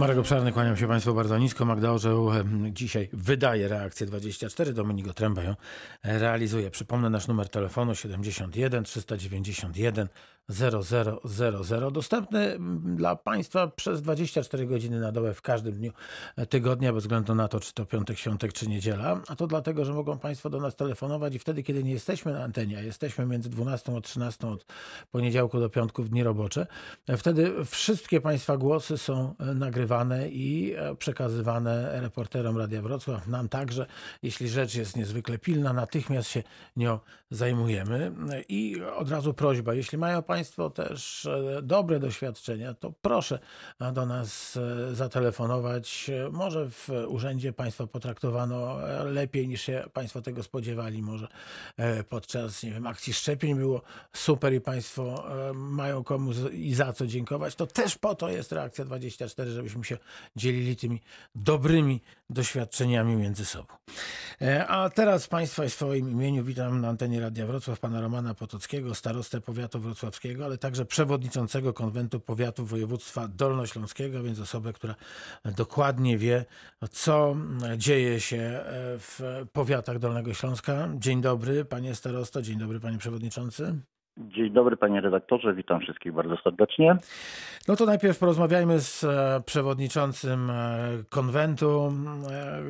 Marek Obszarny, kłaniam się Państwu bardzo nisko. Magda Orzeł dzisiaj wydaje reakcję 24, Dominik Otręba ją e, realizuje. Przypomnę nasz numer telefonu 71 391 0000. Dostępny mm, dla Państwa przez 24 godziny na dołę w każdym dniu e, tygodnia, bez względu na to, czy to piątek, świątek, czy niedziela. A to dlatego, że mogą Państwo do nas telefonować i wtedy, kiedy nie jesteśmy na antenie, a jesteśmy między 12 a 13 od poniedziałku do piątku w dni robocze, e, wtedy wszystkie Państwa głosy są e, nagrywane i e, przekazywane reporterom Radia Wrocław, nam także. Jeśli rzecz jest niezwykle pilna, natychmiast się nią zajmujemy. I od razu prośba, jeśli mają Państwo też e, dobre doświadczenia, to proszę e, do nas e, zatelefonować. Może w urzędzie Państwa potraktowano lepiej niż się Państwo tego spodziewali. Może podczas nie wiem, akcji szczepień było super i Państwo mają komu i za co dziękować. To też po to jest reakcja 24, żebyśmy się dzielili tymi dobrymi doświadczeniami między sobą. E, A teraz Państwa w swoim imieniu witam na antenie Radia Wrocław pana Romana Potockiego, starostę powiatu wrocławskiego, ale także przewodniczącego konwentu powiatu województwa dolnośląskiego, więc osobę, która dokładnie wie, co dzieje się e, w powiatach Dolnego Śląska. Dzień dobry, panie starosto, dzień dobry, panie przewodniczący. Dzień dobry panie redaktorze, witam wszystkich bardzo serdecznie. No to najpierw porozmawiajmy z e, przewodniczącym e, konwentu. E,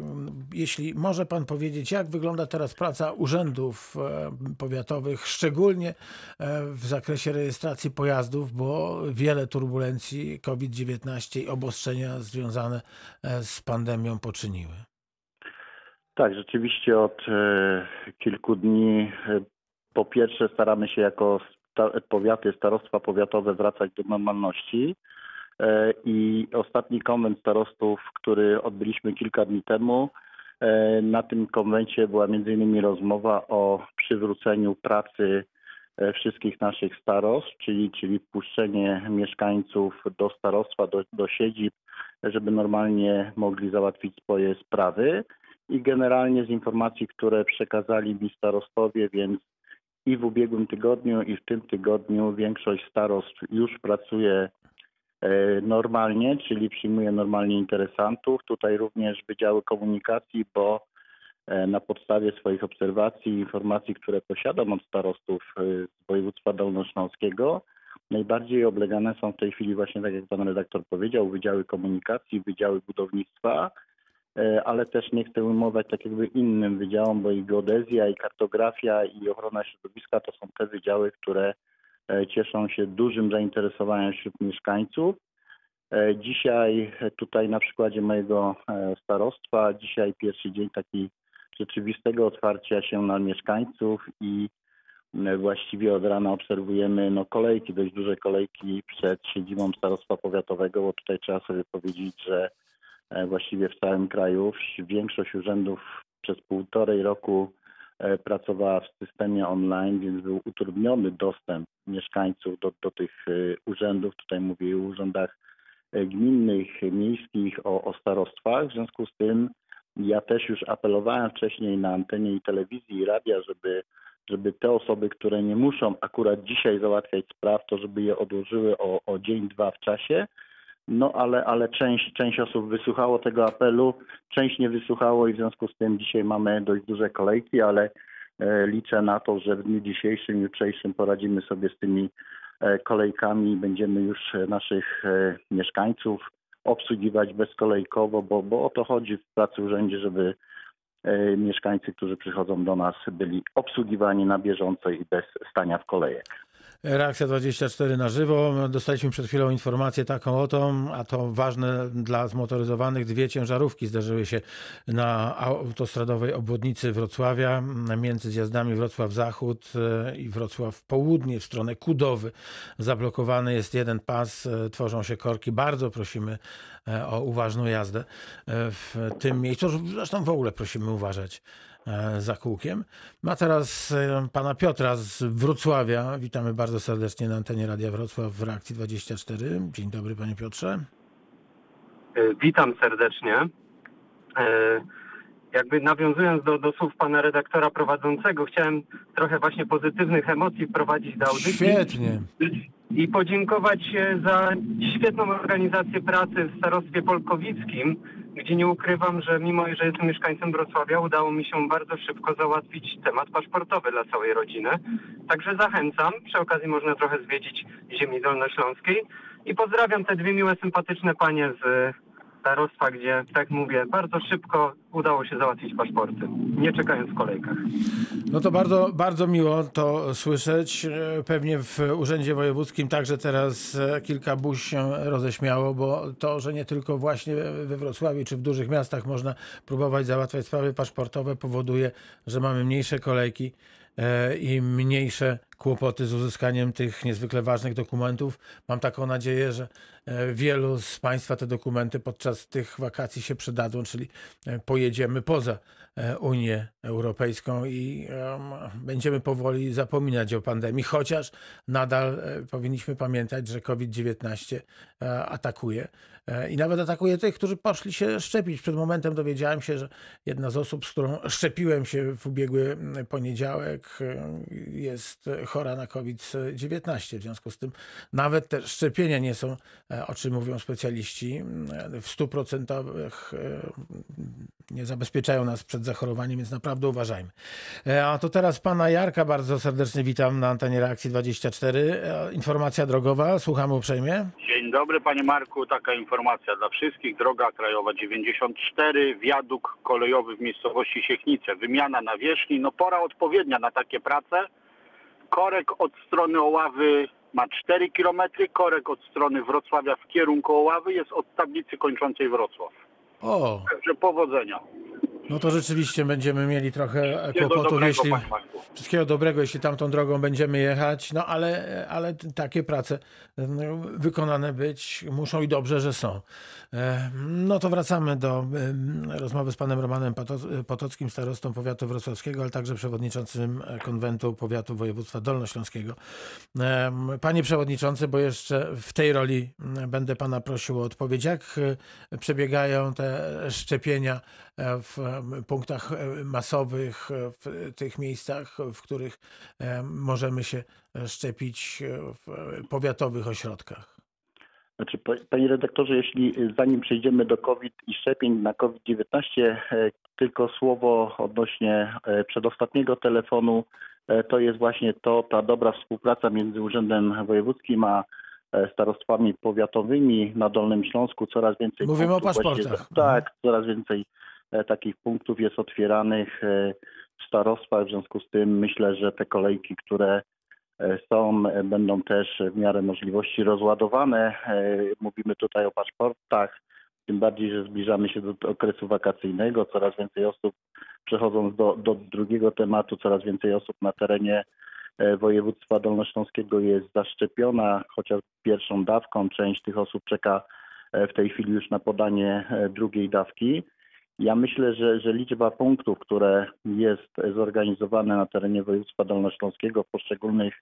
Jeśli może pan powiedzieć, jak wygląda teraz praca urzędów powiatowych, szczególnie w zakresie rejestracji pojazdów, bo wiele turbulencji COVID-19 i obostrzenia związane z pandemią poczyniły. Tak, rzeczywiście od kilku dni po pierwsze staramy się jako powiaty, starostwa powiatowe wracać do normalności e, i ostatni konwent starostów, który odbyliśmy kilka dni temu, e, na tym konwencie była innymi rozmowa o przywróceniu pracy e, wszystkich naszych starostw, czyli, czyli wpuszczenie mieszkańców do starostwa, do, do siedzib, żeby normalnie mogli załatwić swoje sprawy. I generalnie z informacji, które przekazali mi starostowie, więc i w ubiegłym tygodniu, i w tym tygodniu większość starostw już pracuje e, normalnie, czyli przyjmuje normalnie interesantów. Tutaj również wydziały komunikacji, bo e, na podstawie swoich obserwacji i informacji, które posiadam od starostów e, z województwa dolnośląskiego, najbardziej oblegane są w tej chwili właśnie, tak jak pan redaktor powiedział, wydziały komunikacji, wydziały budownictwa, ale też nie chcę ujmować tak jakby innym wydziałom, bo i geodezja, i kartografia, i ochrona środowiska to są te wydziały, które e, cieszą się dużym zainteresowaniem wśród mieszkańców. E, Dzisiaj e, tutaj na przykładzie mojego e, starostwa, dzisiaj pierwszy dzień taki rzeczywistego otwarcia się na mieszkańców i właściwie od rana obserwujemy no, kolejki, dość duże kolejki przed siedzibą starostwa powiatowego, bo tutaj trzeba sobie powiedzieć, że e, właściwie w całym kraju większość urzędów przez półtorej roku e, pracowała w systemie online, więc był utrudniony dostęp mieszkańców do, do tych e, urzędów. Tutaj mówię o urzędach e, gminnych, miejskich, o, o starostwach. W związku z tym ja też już apelowałem wcześniej na antenie i telewizji i radia, żeby, żeby te osoby, które nie muszą akurat dzisiaj załatwiać spraw, to żeby je odłożyły o, o dzień, dwa w czasie. No ale, ale część, część osób wysłuchało tego apelu, część nie wysłuchało i w związku z tym dzisiaj mamy dość duże kolejki, ale e, liczę na to, że w dniu dzisiejszym, jutrzejszym poradzimy sobie z tymi e, kolejkami i będziemy już naszych e, mieszkańców obsługiwać bezkolejkowo, bo, bo o to chodzi w pracy urzędzie, żeby mieszkańcy, którzy przychodzą do nas, byli obsługiwani na bieżąco i bez stania w kolejek. Reakcja 24 na żywo. Dostaliśmy przed chwilą informację taką oto, a to ważne dla zmotoryzowanych. Dwie ciężarówki zderzyły się na autostradowej obwodnicy Wrocławia między zjazdami Wrocław Zachód e, i Wrocław Południe w stronę Kudowy. Zablokowany jest jeden pas, e, tworzą się korki. Bardzo prosimy e, o uważną jazdę w tym miejscu. Zresztą w ogóle prosimy uważać za kółkiem. Ma teraz e, pana Piotra z Wrocławia. Witamy bardzo serdecznie na antenie Radia Wrocław w Reakcji 24. Dzień dobry panie Piotrze. E, Witam serdecznie. Jakby nawiązując do, do słów pana redaktora prowadzącego, chciałem trochę właśnie pozytywnych emocji wprowadzić do audycji. Świetnie. I podziękować e, za świetną organizację pracy w starostwie polkowickim, gdzie nie ukrywam, że mimo że jestem mieszkańcem Wrocławia, udało mi się bardzo szybko załatwić temat paszportowy dla całej rodziny. Także zachęcam. Przy okazji można trochę zwiedzić ziemi dolnośląskiej. I pozdrawiam te dwie miłe, sympatyczne panie z starostwa, gdzie, tak mówię, bardzo szybko udało się załatwić paszporty, nie czekając w kolejkach. No to bardzo, bardzo miło to słyszeć. E, Pewnie w Urzędzie Wojewódzkim także teraz e, kilka buź się roześmiało, bo to, że nie tylko właśnie we Wrocławiu czy w dużych miastach można próbować załatwiać sprawy paszportowe, powoduje, że mamy mniejsze kolejki e, i mniejsze kłopoty z uzyskaniem tych niezwykle ważnych dokumentów. Mam taką nadzieję, że e, wielu z Państwa te dokumenty podczas tych wakacji się przydadzą, czyli e, pojedziemy poza e, Unię Europejską i em, będziemy powoli zapominać o pandemii, chociaż nadal powinniśmy pamiętać, że COVID-19 e, atakuje i nawet atakuje tych, którzy poszli się szczepić. Przed momentem dowiedziałem się, że jedna z osób, z którą szczepiłem się w ubiegły poniedziałek, jest chora na COVID-19. W związku z tym nawet te szczepienia nie są, e, o czym mówią specjaliści, m, w 100% e, nie zabezpieczają nas przed zachorowaniem, więc naprawdę uważajmy. E, A to teraz pana Jarka bardzo serdecznie witam na antenie Reakcji 24. E, Informacja drogowa, słucham uprzejmie. Dzień dobry panie Marku, taka informacja dla wszystkich. Droga krajowa 94, wiaduk kolejowy w miejscowości Siechnice. Wymiana nawierzchni, no pora odpowiednia na takie prace. Korek od strony Oławy ma 4 km, korek od strony Wrocławia w kierunku Oławy jest od tablicy kończącej Wrocław. O, Także powodzenia. no to rzeczywiście będziemy mieli trochę kłopotów, dobrego, jeśli... panie Marku. Wszystkiego dobrego, jeśli tamtą drogą będziemy jechać, no ale, ale t- takie prace no, wykonane być muszą i dobrze, że są. No to wracamy do rozmowy z panem Romanem Potockim, starostą powiatu wrocławskiego, ale także przewodniczącym e, konwentu powiatu województwa dolnośląskiego. Panie przewodniczący, bo jeszcze w tej roli będę pana prosił o odpowiedź. Jak e, przebiegają te szczepienia e, w punktach masowych, w tych miejscach, w których możemy się szczepić w powiatowych ośrodkach? Znaczy, pa- panie redaktorze, jeśli y, zanim przejdziemy do COVID i szczepień na COVID-19, e, tylko słowo odnośnie e, przedostatniego telefonu, e, to jest właśnie to, ta dobra współpraca między Urzędem Wojewódzkim a starostwami powiatowymi na Dolnym Śląsku. Coraz więcej Mówimy o paszportach. Tak, coraz więcej takich punktów jest otwieranych w starostwach. W związku z tym myślę, że te kolejki, które są, e, będą też w miarę możliwości rozładowane. E, Mówimy tutaj o paszportach, tym bardziej, że zbliżamy się do okresu wakacyjnego. Coraz więcej osób, przechodząc do, do drugiego tematu, coraz więcej osób na terenie e, województwa dolnośląskiego jest zaszczepiona, chociaż pierwszą dawką. Część tych osób czeka e, w tej chwili już na podanie e, drugiej dawki. Ja myślę, że, że liczba punktów, które jest zorganizowane na terenie województwa dolnośląskiego w poszczególnych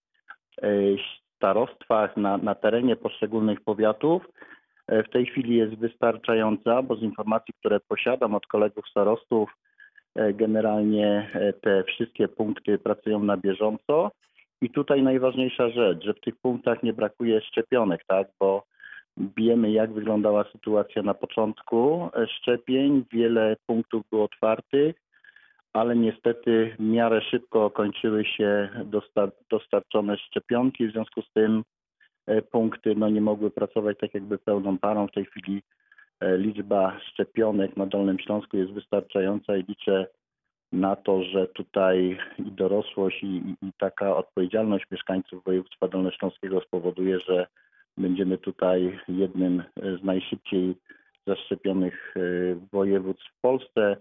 e, starostwach, na, na terenie poszczególnych powiatów, e, w tej chwili jest wystarczająca, bo z informacji, które posiadam od kolegów starostów, e, generalnie te wszystkie punkty pracują na bieżąco. I tutaj najważniejsza rzecz, że w tych punktach nie brakuje szczepionek, tak, bo wiemy, jak wyglądała sytuacja na początku szczepień. Wiele punktów było otwartych, ale niestety w miarę szybko kończyły się dostar- dostarczone szczepionki. W związku z tym e, punkty no, nie mogły pracować tak jakby pełną parą. W tej chwili e, liczba szczepionek na Dolnym Śląsku jest wystarczająca i liczę na to, że tutaj i dorosłość, i, i taka odpowiedzialność mieszkańców województwa dolnośląskiego spowoduje, że będziemy tutaj jednym z najszybciej zaszczepionych e, województw w Polsce.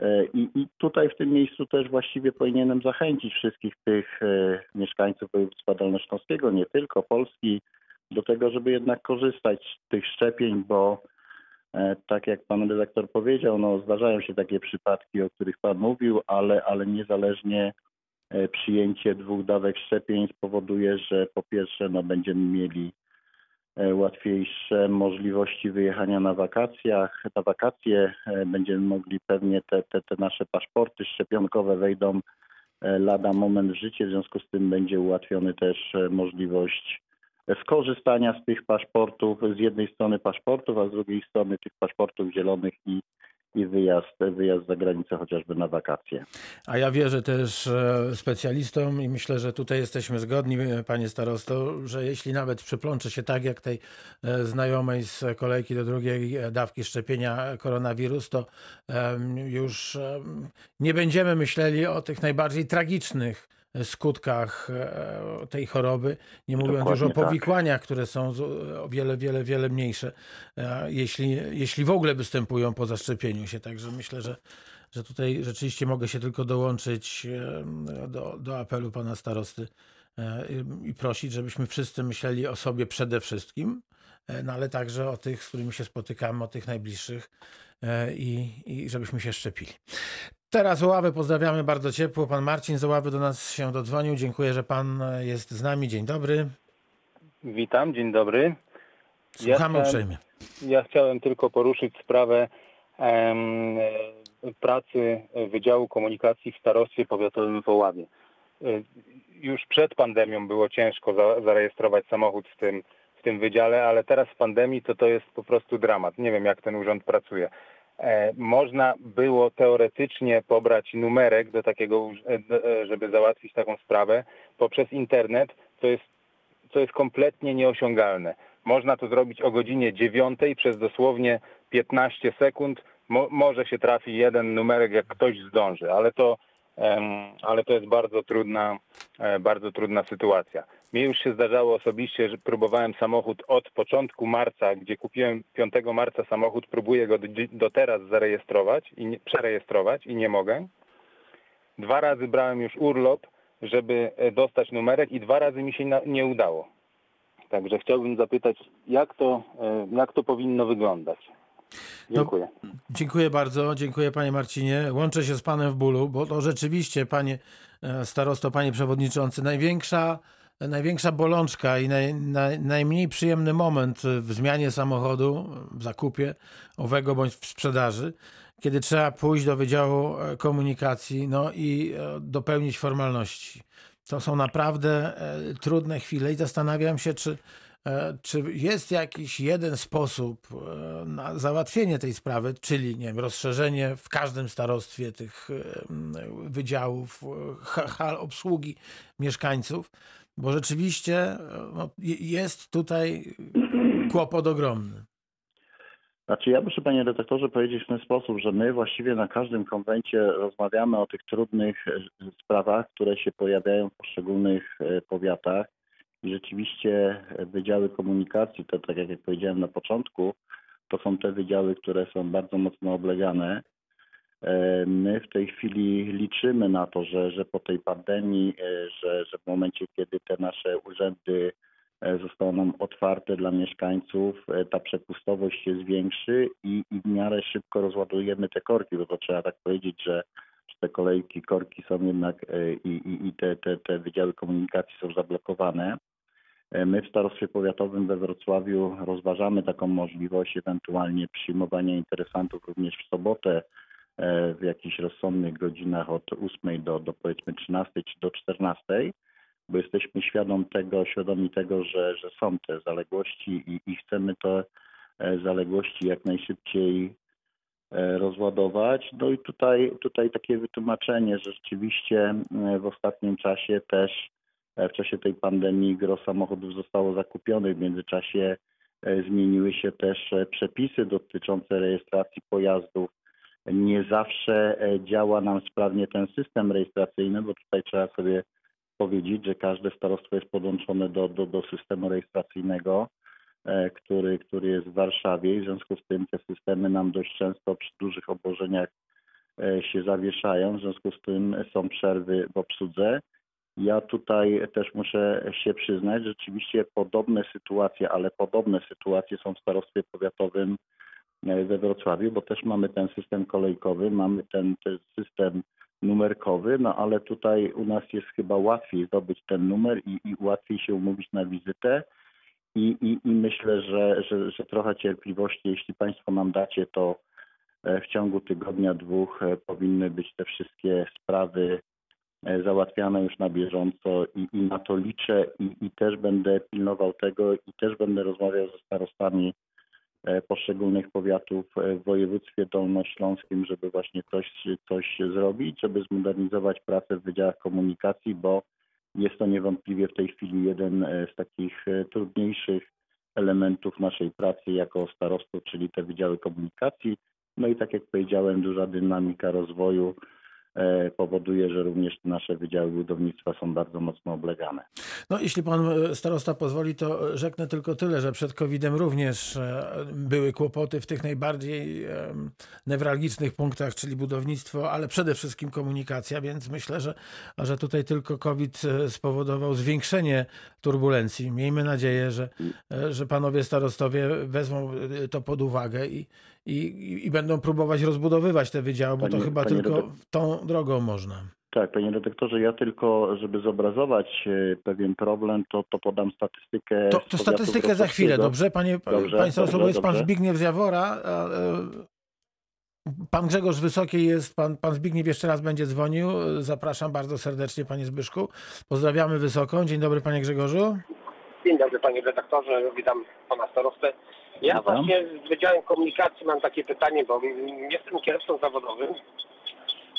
E, I, I tutaj w tym miejscu też właściwie powinienem zachęcić wszystkich tych e, mieszkańców województwa dolnośląskiego, nie tylko Polski, do tego, żeby jednak korzystać z tych szczepień, bo tak jak pan redaktor powiedział, no zdarzają się takie przypadki, o których pan mówił, ale, ale niezależnie przyjęcie dwóch dawek szczepień spowoduje, że po pierwsze no, będziemy mieli łatwiejsze możliwości wyjechania na wakacjach. Na wakacje e, będziemy mogli pewnie te, te, te nasze paszporty szczepionkowe wejdą e, lada moment w życie, w związku z tym będzie ułatwiony też e, możliwość skorzystania z tych paszportów, z jednej strony paszportów, a z drugiej strony tych paszportów zielonych i, i wyjazd, wyjazd za granicę chociażby na wakacje. A ja wierzę też e, specjalistom i myślę, że tutaj jesteśmy zgodni, e, panie starosto, że jeśli nawet przyplącze się tak jak tej e, znajomej z kolejki do drugiej dawki szczepienia koronawirus, to już nie będziemy myśleli o tych najbardziej tragicznych skutkach e, tej choroby, nie mówiąc już o Dokładnie tak. powikłaniach, które są o wiele, wiele, wiele mniejsze, e, jeśli, jeśli w ogóle występują po zaszczepieniu się. Także myślę, że że tutaj rzeczywiście mogę się tylko dołączyć e, do, do apelu pana starosty i- prosić, żebyśmy wszyscy myśleli o sobie przede wszystkim, no ale także o tych, z którymi się spotykamy, o tych najbliższych i, i żebyśmy się szczepili. Teraz Oławy pozdrawiamy bardzo ciepło. Pan Marcin z Oławy do nas się dodzwonił. Dziękuję, że pan jest z nami. Dzień dobry. Witam, dzień dobry. Słuchamy uprzejmie. Ja chciałem tylko poruszyć sprawę em, pracy Wydziału Komunikacji w Starostwie Powiatowym w Oławie. E, Już przed pandemią było ciężko za, zarejestrować samochód w tym, w tym wydziale, ale teraz w pandemii to to jest po prostu dramat. Nie wiem, jak ten urząd pracuje. E, Można było teoretycznie pobrać numerek do takiego, e, e, żeby załatwić taką sprawę poprzez internet, co jest, co jest kompletnie nieosiągalne. Można to zrobić o godzinie 9 przez dosłownie 15 sekund. Mo, może się trafi jeden numerek, jak ktoś zdąży, ale to, ale to jest bardzo trudna, bardzo trudna sytuacja. Mi już się zdarzało osobiście, że próbowałem samochód od początku marca, gdzie kupiłem 5 marca samochód, próbuję go do, do teraz zarejestrować i nie, przerejestrować i nie mogę. Dwa razy brałem już urlop, żeby e, dostać numerek i dwa razy mi się na, nie udało. Także chciałbym zapytać, jak to, e, jak to powinno wyglądać? Dziękuję. Dziękuję bardzo, dziękuję panie Marcinie. Łączę się z panem w bólu, bo to rzeczywiście, panie e, starosto, panie przewodniczący, największa, największa bolączka i naj, naj, najmniej przyjemny moment w zmianie samochodu, w zakupie owego bądź w sprzedaży, kiedy trzeba pójść do Wydziału e, Komunikacji no i e, dopełnić formalności. To są naprawdę e, trudne chwile i zastanawiam się, czy Czy jest jakiś jeden sposób na załatwienie tej sprawy, czyli nie wiem, rozszerzenie w każdym starostwie tych wydziałów, ha- hal obsługi mieszkańców? Bo rzeczywiście e, no, je- jest tutaj kłopot ogromny. Znaczy ja muszę panie redaktorze powiedzieć w ten sposób, że my właściwie na każdym konwencie rozmawiamy o tych trudnych e, sprawach, które się pojawiają w poszczególnych e, powiatach i rzeczywiście wydziały komunikacji, to tak jak powiedziałem na początku, to są te wydziały, które są bardzo mocno oblegane. E, My w tej chwili liczymy na to, że, że po tej pandemii, e, że, że w momencie, kiedy te nasze urzędy e, zostaną otwarte dla mieszkańców, ta przepustowość się zwiększy i, i w miarę szybko rozładujemy te korki, bo to trzeba tak powiedzieć, że, te kolejki, korki są jednak i, i, i te, te, te wydziały komunikacji są zablokowane. My w Starostwie Powiatowym we Wrocławiu rozważamy taką możliwość ewentualnie przyjmowania interesantów również w sobotę w jakichś rozsądnych godzinach od 8 do, do powiedzmy 13 czy do 14 bo jesteśmy świadom tego, świadomi tego, że, że są te zaległości i, i chcemy te e, zaległości jak najszybciej e, rozładować. No i tutaj, tutaj takie wytłumaczenie, że rzeczywiście e, w ostatnim czasie też e, w czasie tej pandemii gro samochodów zostało zakupionych. W międzyczasie e, zmieniły się też e, przepisy dotyczące rejestracji pojazdów. Nie zawsze e, działa nam sprawnie ten system rejestracyjny, bo tutaj trzeba sobie powiedzieć, że każde starostwo jest podłączone do, do, do systemu rejestracyjnego, e, który, który jest w Warszawie i w związku z tym te systemy nam dość często przy dużych obłożeniach e, się zawieszają, w związku z tym są przerwy w obsłudze. Ja tutaj też muszę się przyznać, rzeczywiście podobne sytuacje, ale podobne sytuacje są w starostwie powiatowym we Wrocławiu, bo też mamy ten system kolejkowy, mamy ten, ten system numerkowy, no ale tutaj u nas jest chyba łatwiej zdobyć ten numer i, i łatwiej się umówić na wizytę. I, i, i myślę, że, że, że trochę cierpliwości, jeśli Państwo nam dacie, to e, w ciągu tygodnia, dwóch e, powinny być te wszystkie sprawy e, załatwiane już na bieżąco i, i na to liczę i, i też będę pilnował tego i też będę rozmawiał ze starostami e, poszczególnych powiatów e, w województwie dolnośląskim, żeby właśnie coś, coś zrobić, żeby zmodernizować pracę w wydziałach komunikacji, bo jest to niewątpliwie w tej chwili jeden e, z takich e, trudniejszych elementów naszej pracy jako starostów, czyli te wydziały komunikacji. No i tak jak powiedziałem, duża dynamika rozwoju e, powoduje, że również nasze wydziały budownictwa są bardzo mocno oblegane. No, jeśli pan e, starosta pozwoli, to rzeknę tylko tyle, że przed COVID-em również e, były kłopoty w tych najbardziej newralgicznych punktach, czyli budownictwo, ale przede wszystkim komunikacja, więc myślę, że, że tutaj tylko COVID e, spowodował zwiększenie turbulencji. Miejmy nadzieję, że, e, że panowie starostowie wezmą e, to pod uwagę i, i, i będą próbować rozbudowywać te wydziały, bo to Panie- chyba panie tylko redaktor- tą drogą można. Tak, panie redaktorze, ja tylko, żeby zobrazować e, pewien problem, to, to podam statystykę. To, to statystykę za chwilę, dobrze? Panie, Dobrze, bo dobrze, jest pan dobrze. Zbigniew z Jawora. A, e, pan Grzegorz Wysoki jest, pan, pan Zbigniew jeszcze raz będzie dzwonił. Zapraszam bardzo serdecznie, panie Zbyszku. Pozdrawiamy Wysoką. Dzień dobry, panie Grzegorzu. Dzień dobry panie redaktorze, witam pana starostę. Ja Witam. właśnie z Wydziałem Komunikacji mam takie pytanie, bo jestem kierowcą zawodowym.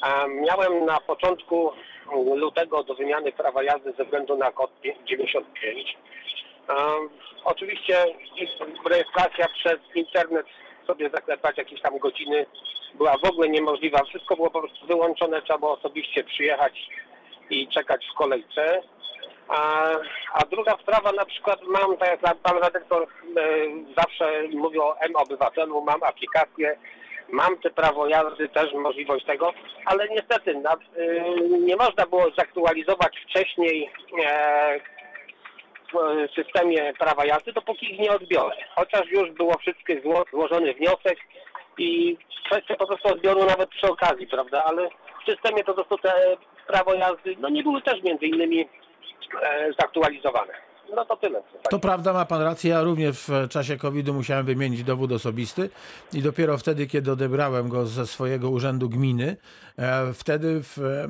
A miałem na początku lutego do wymiany prawa jazdy ze względu na kod 95. A, oczywiście rejestracja przez internet sobie zaklepać jakieś tam godziny była w ogóle niemożliwa. Wszystko było po prostu wyłączone, trzeba było osobiście przyjechać i czekać w kolejce. A, a druga sprawa, na przykład mam, tak jak pan redaktor e, zawsze mówi o M-Obywatelu, mam aplikację, mam te prawo jazdy, też możliwość tego, ale niestety na, e, nie można było zaktualizować wcześniej e, w systemie prawa jazdy, dopóki ich nie odbiorę. Chociaż już było wszystkie zło, złożony wniosek i kwestia po prostu odbioru nawet przy okazji, prawda, ale w systemie po prostu te prawo jazdy, no nie były też między innymi zaktualizowane. No to tyle. To prawda, ma pan rację. Ja również w czasie COVID-u musiałem wymienić dowód osobisty i dopiero wtedy, kiedy odebrałem go ze swojego urzędu gminy, e, wtedy w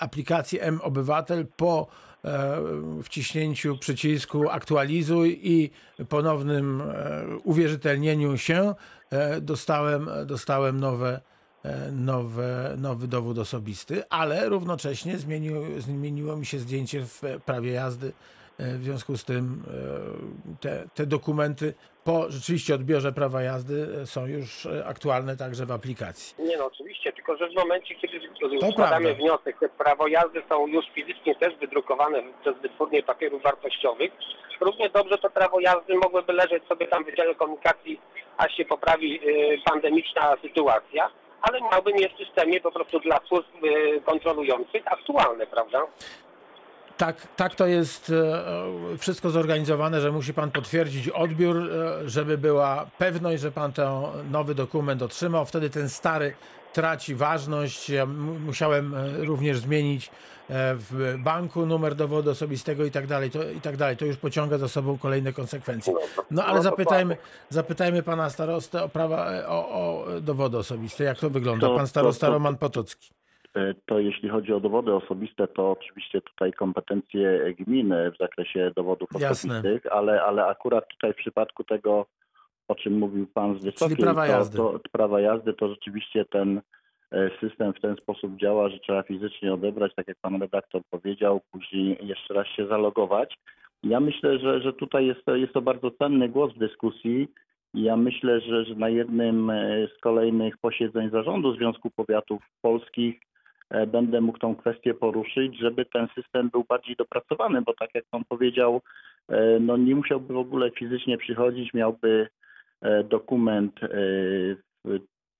aplikacji M-Obywatel po e, wciśnięciu przycisku aktualizuj i ponownym e, uwierzytelnieniu się e, dostałem, dostałem nowe, e, nowe, nowy dowód osobisty, ale równocześnie zmieniło, zmieniło mi się zdjęcie w prawie jazdy. E, W związku z tym e, te, te dokumenty po rzeczywiście odbiorze prawa jazdy e, są już e, aktualne także w aplikacji. Nie no oczywiście, tylko że w momencie, kiedy prawda. składamy wniosek, te prawo jazdy są już fizycznie też wydrukowane przez wytwórnie papierów wartościowych, równie dobrze to prawo jazdy mogłyby leżeć sobie tam w Wydziale Komunikacji, aż się poprawi pandemiczna sytuacja, ale miałby je w systemie po prostu dla służb y, kontrolujących aktualne, prawda? Tak, tak to jest e, wszystko zorganizowane, że musi pan potwierdzić odbiór, e, żeby była pewność, że pan ten nowy dokument otrzymał. Wtedy ten stary traci ważność. Ja musiałem e, również zmienić e, w banku numer dowodu osobistego i tak dalej. To, i tak dalej. To już pociąga za sobą kolejne konsekwencje. No ale No, zapytajmy, zapytajmy pana starostę o prawa, e, o, o dowody osobiste. Jak to wygląda? Pan starosta Roman Potocki. E, To jeśli chodzi o dowody osobiste, to oczywiście tutaj kompetencje gminy w zakresie dowodów Jasne. osobistych, ale, ale akurat tutaj w przypadku tego, o czym mówił pan z Wysokiej, prawa to, jazdy. to prawa jazdy, to rzeczywiście ten e, system w ten sposób działa, że trzeba fizycznie odebrać, tak jak pan redaktor powiedział, później jeszcze raz się zalogować. Ja myślę, że, że tutaj jest, to- jest to bardzo cenny głos w dyskusji. Ja myślę, że, że na jednym e, z kolejnych posiedzeń zarządu Związku Powiatów Polskich e, będę mógł tą kwestię poruszyć, żeby ten system był bardziej dopracowany, bo tak jak pan powiedział, e, no nie musiałby w ogóle fizycznie przychodzić, miałby e, dokument e,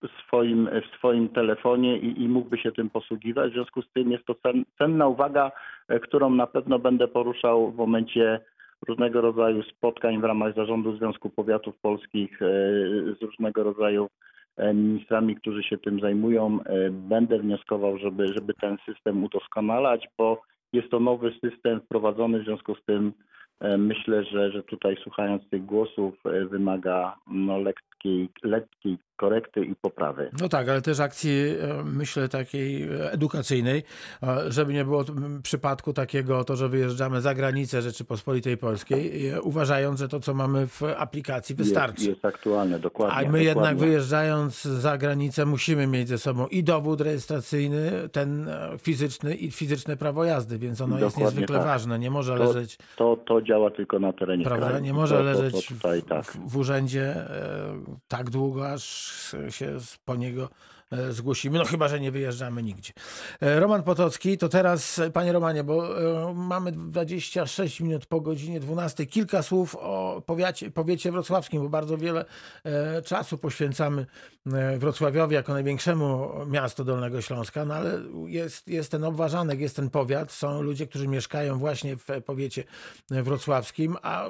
w swoim, w swoim telefonie i, i mógłby się tym posługiwać. W związku z tym jest to cen, cenna uwaga, e, którą na pewno będę poruszał w momencie różnego rodzaju spotkań w ramach zarządu Związku Powiatów Polskich e, z różnego rodzaju e, ministrami, którzy się tym zajmują. Będę wnioskował, żeby, żeby ten system udoskonalać, bo jest to nowy system wprowadzony, w związku z tym Myślę, że, że tutaj słuchając tych głosów e, wymaga no, lekkiej, lekkiej korekty i poprawy. No tak, ale też akcji, e, myślę, takiej e, edukacyjnej, e, żeby nie było przypadku takiego, to, że wyjeżdżamy za granicę Rzeczypospolitej Polskiej, e, uważając, że to, co mamy w aplikacji, wystarczy. Jest, jest aktualne, dokładnie. A my jednak dokładnie. wyjeżdżając za granicę musimy mieć ze sobą i dowód rejestracyjny, ten e, fizyczny i fizyczne prawo jazdy, więc ono jest Dokładnie niezwykle tak. ważne. Nie może To- leżeć, To, to działa tylko na terenie prawda? kraju. Nie może to, leżeć to tutaj, w, tak. w, w urzędzie e, tak długo, aż się po niego zgłosimy, no chyba, że nie wyjeżdżamy nigdzie. E, Roman Potocki, to teraz, e, panie Romanie, bo e, mamy 26 minut po godzinie 12. Kilka słów o powiacie, powiecie wrocławskim, bo bardzo wiele e, czasu poświęcamy e, Wrocławiowi jako największemu miastu Dolnego Śląska, no ale jest, jest ten obważanek, jest ten powiat, są ludzie, którzy mieszkają właśnie w powiecie wrocławskim, a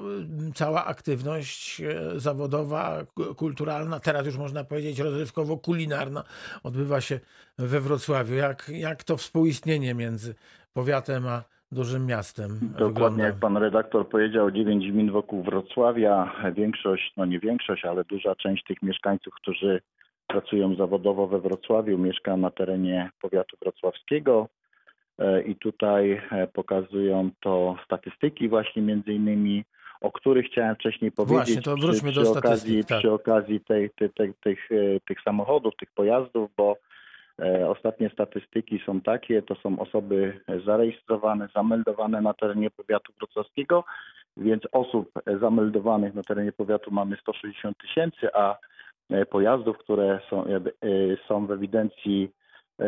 cała aktywność e, zawodowa, ku- kulturalna, teraz już można powiedzieć rozrywkowo-kulinarna odbywa się we Wrocławiu. Jak, jak to współistnienie między powiatem a dużym miastem Dokładnie wygląda? jak pan redaktor powiedział, 9 gmin wokół Wrocławia. Większość, no nie większość, ale duża część tych mieszkańców, którzy pracują zawodowo we Wrocławiu, mieszka na terenie powiatu wrocławskiego. E, I tutaj e, pokazują to statystyki właśnie między innymi, o których chciałem wcześniej powiedzieć. Właśnie, to wróćmy przy, do przy okazji, tak. Przy okazji tej, tej, tej, tych, e, tych samochodów, tych pojazdów, bo E, Ostatnie statystyki są takie, to są osoby zarejestrowane, zameldowane na terenie powiatu wrocławskiego, więc osób zameldowanych na terenie powiatu mamy 160 tysięcy, a e, pojazdów, które są, są w ewidencji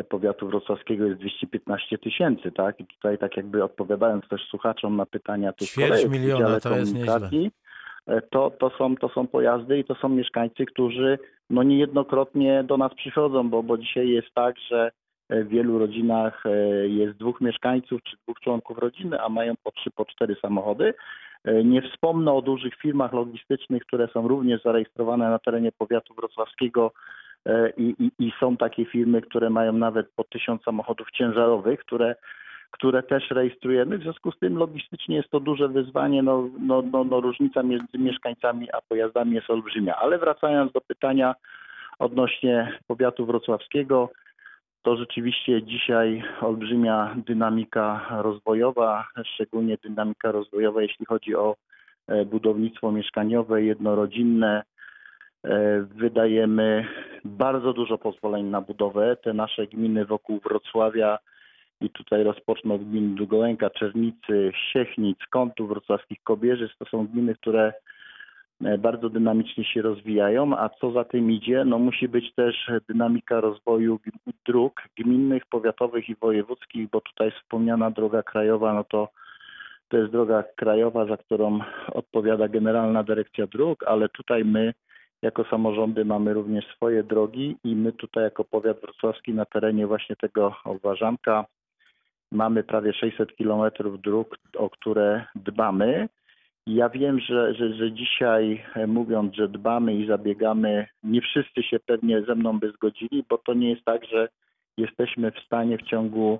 powiatu wrocławskiego jest 215 tysięcy, tak? I tutaj tak jakby odpowiadając też słuchaczom na pytania tych Ćwierć miliona, to jest Komunikacji, e, to, to, są, to są pojazdy i to są mieszkańcy, którzy no niejednokrotnie do nas przychodzą, bo, bo dzisiaj jest tak, że e, w wielu rodzinach e, jest dwóch mieszkańców czy dwóch członków rodziny, a mają po trzy, po cztery samochody. E, Nie wspomnę o dużych firmach logistycznych, które są również zarejestrowane na terenie powiatu wrocławskiego e, i, i, i są takie firmy, które mają nawet po tysiąc samochodów ciężarowych, które które też rejestrujemy. W związku z tym logistycznie jest to duże wyzwanie. No, no, no, no, różnica między mieszkańcami a pojazdami jest olbrzymia. Ale wracając do pytania odnośnie powiatu wrocławskiego, to rzeczywiście dzisiaj olbrzymia dynamika rozwojowa, szczególnie dynamika rozwojowa, jeśli chodzi o e, budownictwo mieszkaniowe, jednorodzinne. E, Wydajemy bardzo dużo pozwoleń na budowę. Te nasze gminy wokół Wrocławia i tutaj rozpocznę od gmin Długołęka, Czernicy, Siechnic, Kątów Wrocławskich, Kobierzyc. To są gminy, które e, bardzo dynamicznie się rozwijają, a co za tym idzie, no musi być też dynamika rozwoju dróg gminnych, powiatowych i wojewódzkich, bo tutaj wspomniana droga krajowa, no to to jest droga krajowa, za którą odpowiada Generalna Dyrekcja Dróg, ale tutaj my jako samorządy mamy również swoje drogi i my tutaj jako powiat wrocławski na terenie właśnie tego obważanka mamy prawie 600 kilometrów dróg, o które dbamy. Ja wiem, że, że, że dzisiaj e, mówiąc, że dbamy i zabiegamy, nie wszyscy się pewnie ze mną by zgodzili, bo to nie jest tak, że jesteśmy w stanie w ciągu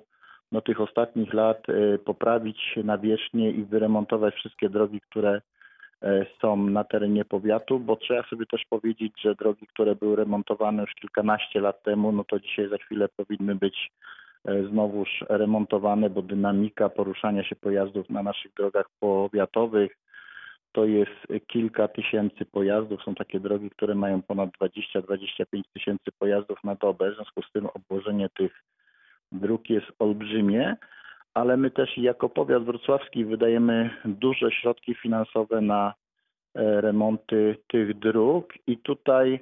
no, tych ostatnich lat e, poprawić nawierzchnię i wyremontować wszystkie drogi, które są na terenie powiatu, bo trzeba sobie też powiedzieć, że drogi, które były remontowane już kilkanaście lat temu, no to dzisiaj za chwilę powinny być e, znowuż remontowane, bo dynamika poruszania się pojazdów na naszych drogach powiatowych to jest kilka tysięcy pojazdów. Są takie drogi, które mają ponad 20-25 tysięcy pojazdów na dobę. W związku z tym obłożenie tych dróg jest olbrzymie, ale my też jako powiat wrocławski wydajemy duże środki finansowe na e, remonty tych dróg i tutaj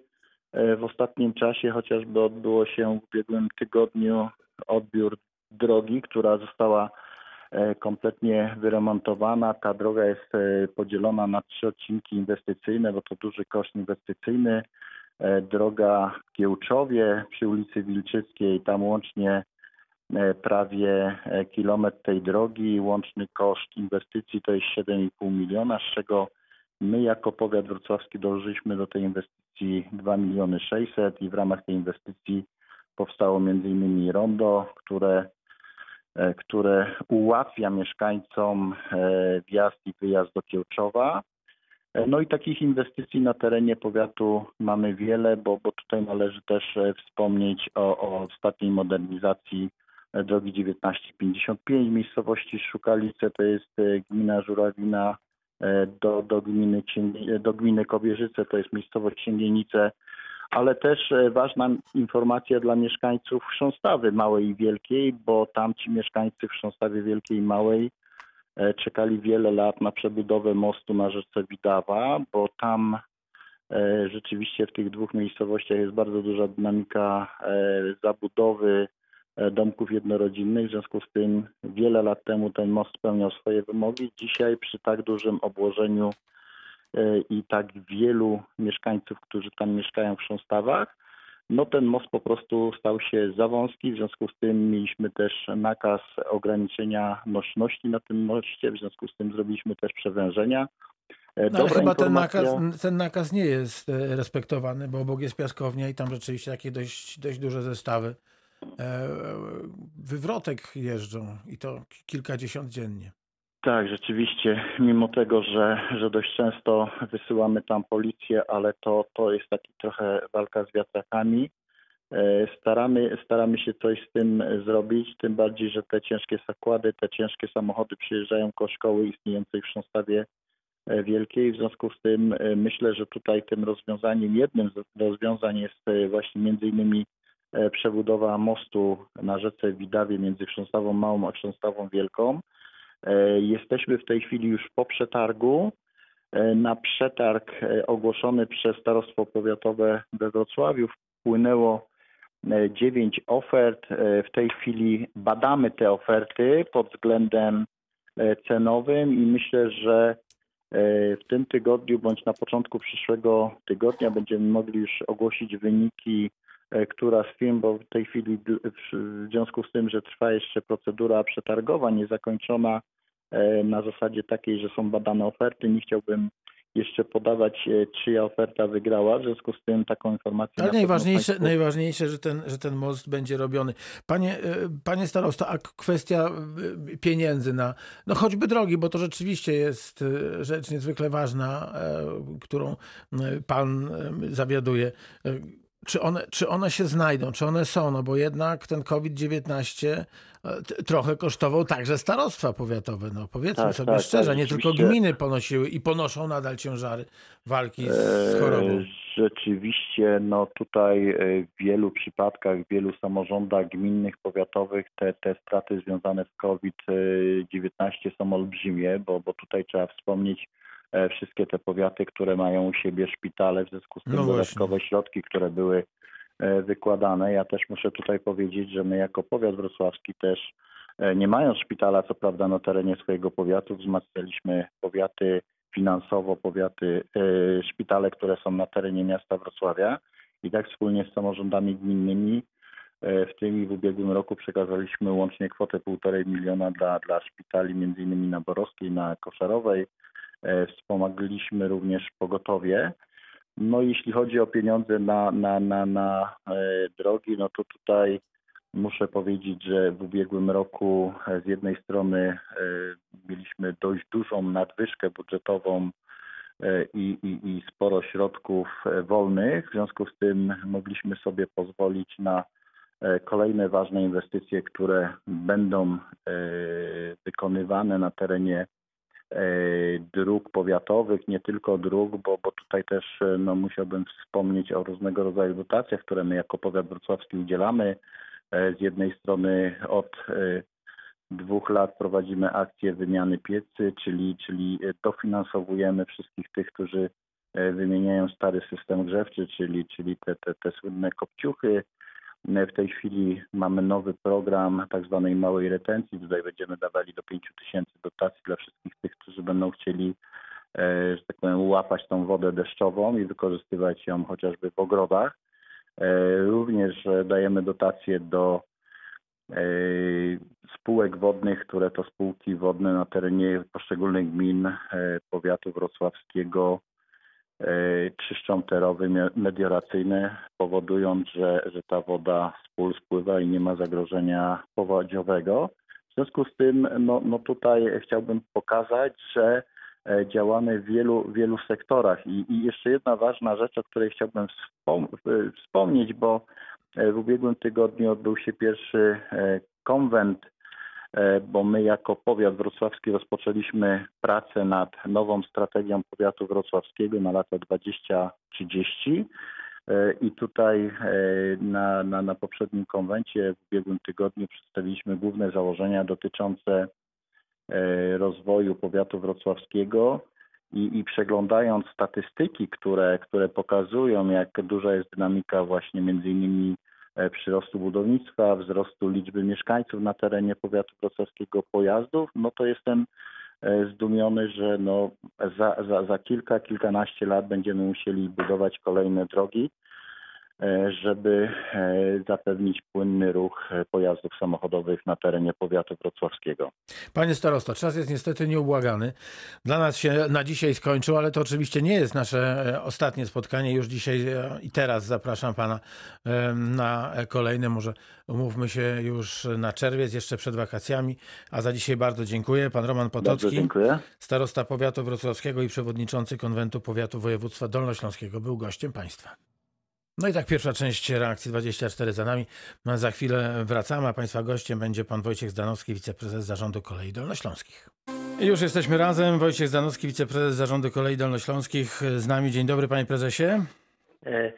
e, w ostatnim czasie chociażby odbyło się w ubiegłym tygodniu odbiór drogi, która została e, kompletnie wyremontowana. Ta droga jest podzielona na trzy odcinki inwestycyjne, bo to duży koszt inwestycyjny. Droga w Kiełczowie przy ulicy Wilczyckiej, tam łącznie prawie e, kilometr tej drogi. Łączny koszt inwestycji to jest 7,5 miliona, z czego my jako powiat wrocławski dołożyliśmy do tej inwestycji 2 miliony 600 i w ramach tej inwestycji powstało innymi rondo, które e, które ułatwia mieszkańcom e, wjazd i wyjazd do Kiełczowa. E, No i takich inwestycji na terenie powiatu mamy wiele, bo, bo tutaj należy też e, wspomnieć o, o ostatniej modernizacji e, drogi 1955 w miejscowości Szukalice, to jest e, gmina Żurawina e, do, do, gminy, Księgi- do gminy Kobierzyce, to jest miejscowość Księgienice, ale też e, ważna informacja dla mieszkańców Chrząstawy Małej i Wielkiej, bo tam ci mieszkańcy w Chrząstawie Wielkiej i Małej e, czekali wiele lat na przebudowę mostu na rzece Widawa, bo tam e, rzeczywiście w tych dwóch miejscowościach jest bardzo duża dynamika e, zabudowy e, domków jednorodzinnych. W związku z tym wiele lat temu ten most spełniał swoje wymogi. Dzisiaj przy tak dużym obłożeniu e, i tak wielu mieszkańców, którzy tam mieszkają w Chrząstawach, no ten most po prostu stał się za wąski, w związku z tym mieliśmy też nakaz ograniczenia nośności na tym moście, w związku z tym zrobiliśmy też przewężenia. E, No, ale chyba ten nakaz, ten nakaz nie jest e, respektowany, bo obok jest piaskownia i tam rzeczywiście takie dość, dość duże zestawy e, wywrotek jeżdżą i to kilkadziesiąt dziennie. Tak, rzeczywiście, mimo tego, że, że dość często wysyłamy tam policję, ale to, to jest taki trochę walka z wiatrakami. E, Staramy, staramy się coś z tym zrobić, tym bardziej, że te ciężkie zakłady, te ciężkie samochody przyjeżdżają koło szkoły istniejącej w Chrząstawie e, Wielkiej. W związku z tym e, myślę, że tutaj tym rozwiązaniem, jednym z rozwiązań jest e, właśnie między innymi e, przebudowa mostu na rzece Widawie między Chrząstawą Małą a Chrząstawą Wielką. E, Jesteśmy w tej chwili już po przetargu. E, Na przetarg e, ogłoszony przez Starostwo Powiatowe we Wrocławiu wpłynęło e, dziewięć ofert. E, W tej chwili badamy te oferty pod względem e, cenowym i myślę, że e, w tym tygodniu bądź na początku przyszłego tygodnia będziemy mogli już ogłosić wyniki, e, która z firm, bo w tej chwili w związku z tym, że trwa jeszcze procedura przetargowa niezakończona e, na zasadzie takiej, że są badane oferty, nie chciałbym jeszcze podawać, e, czyja oferta wygrała, w związku z tym taką informację... Ale na najważniejsze, państwu- najważniejsze że, ten, że ten most będzie robiony. Panie, e, panie starosto, a kwestia e, pieniędzy na, no choćby drogi, bo to rzeczywiście jest e, rzecz niezwykle ważna, e, którą e, pan e, zawiaduje. Czy one, czy one się znajdą, czy one są? No bo jednak ten COVID-19 e, trochę kosztował także starostwa powiatowe. No powiedzmy Tak, sobie tak, szczerze, tak, nie tylko gminy ponosiły i ponoszą nadal ciężary walki z, E, chorobą. Rzeczywiście, no tutaj e, w wielu przypadkach, w wielu samorządach gminnych, powiatowych te, te straty związane z COVID-19 są olbrzymie, bo, bo tutaj trzeba wspomnieć wszystkie te powiaty, które mają u siebie szpitale, w związku z tym No dodatkowe środki, które były e, wykładane. Ja też muszę tutaj powiedzieć, że my jako powiat wrocławski też e, nie mając szpitala, co prawda na terenie swojego powiatu, wzmacnialiśmy powiaty finansowo powiaty, e, szpitale, które są na terenie miasta Wrocławia i tak wspólnie z samorządami gminnymi e, w tym i w ubiegłym roku przekazaliśmy łącznie kwotę półtorej miliona dla, dla szpitali, między innymi na Borowskiej, na Koszarowej. E, Wspomagaliśmy również pogotowie. No jeśli chodzi o pieniądze na, na, na, na e, drogi, no to tutaj Muszę powiedzieć, że w ubiegłym roku e, z jednej strony mieliśmy dość dużą nadwyżkę budżetową i, i, i sporo środków wolnych. W związku z tym mogliśmy sobie pozwolić na kolejne ważne inwestycje, które będą wykonywane na terenie dróg powiatowych, nie tylko dróg, bo, bo tutaj też e, no, musiałbym wspomnieć o różnego rodzaju dotacjach, które my jako powiat wrocławski udzielamy. E, Z jednej strony od e, dwóch lat prowadzimy akcję wymiany piecy, czyli, czyli e, dofinansowujemy wszystkich tych, którzy e, wymieniają stary system grzewczy, czyli, czyli te, te, te słynne kopciuchy. W tej chwili mamy nowy program tak zwanej małej retencji. Tutaj będziemy dawali do 5 tysięcy dotacji dla wszystkich tych, którzy będą chcieli, e, że tak powiem, łapać tą wodę deszczową i wykorzystywać ją chociażby w ogrodach. E, Również e, dajemy dotacje do spółek wodnych, które to spółki wodne na terenie poszczególnych gmin powiatu wrocławskiego czyszczą te rowy powodując, że, że ta woda z pól spływa i nie ma zagrożenia powodziowego. W związku z tym, no, no tutaj chciałbym pokazać, że e, działamy w wielu, wielu sektorach. I, I jeszcze jedna ważna rzecz, o której chciałbym wspom- e, wspomnieć, bo e, w ubiegłym tygodniu odbył się pierwszy e, konwent, e, bo my jako powiat wrocławski rozpoczęliśmy pracę nad nową strategią powiatu wrocławskiego na lata 2030. E, I tutaj e, na, na, na poprzednim konwencie w ubiegłym tygodniu przedstawiliśmy główne założenia dotyczące e, rozwoju powiatu wrocławskiego i, i przeglądając statystyki, które, które pokazują, jak duża jest dynamika właśnie między innymi e, przyrostu budownictwa, wzrostu liczby mieszkańców na terenie powiatu wrocławskiego, pojazdów, no to jestem e, zdumiony, że no za, za, za kilka, kilkanaście lat będziemy musieli budować kolejne drogi, e, żeby e, zapewnić płynny ruch e, pojazdów samochodowych na terenie powiatu wrocławskiego. Panie starosto, czas jest niestety nieubłagany. Dla nas się na dzisiaj skończył, ale to oczywiście nie jest nasze e, ostatnie spotkanie. Już dzisiaj e, i teraz zapraszam pana e, na kolejne. Może umówmy się już na czerwiec, jeszcze przed wakacjami. A za dzisiaj bardzo dziękuję. Pan Roman Potocki, starosta powiatu wrocławskiego i przewodniczący konwentu powiatu województwa dolnośląskiego, był gościem państwa. No i tak pierwsza część reakcji 24 za nami. No, za chwilę wracamy, a Państwa gościem będzie pan Wojciech Zdanowski, wiceprezes Zarządu Kolei Dolnośląskich. Już jesteśmy razem. Wojciech Zdanowski, wiceprezes Zarządu Kolei Dolnośląskich z nami. Dzień dobry panie prezesie. E,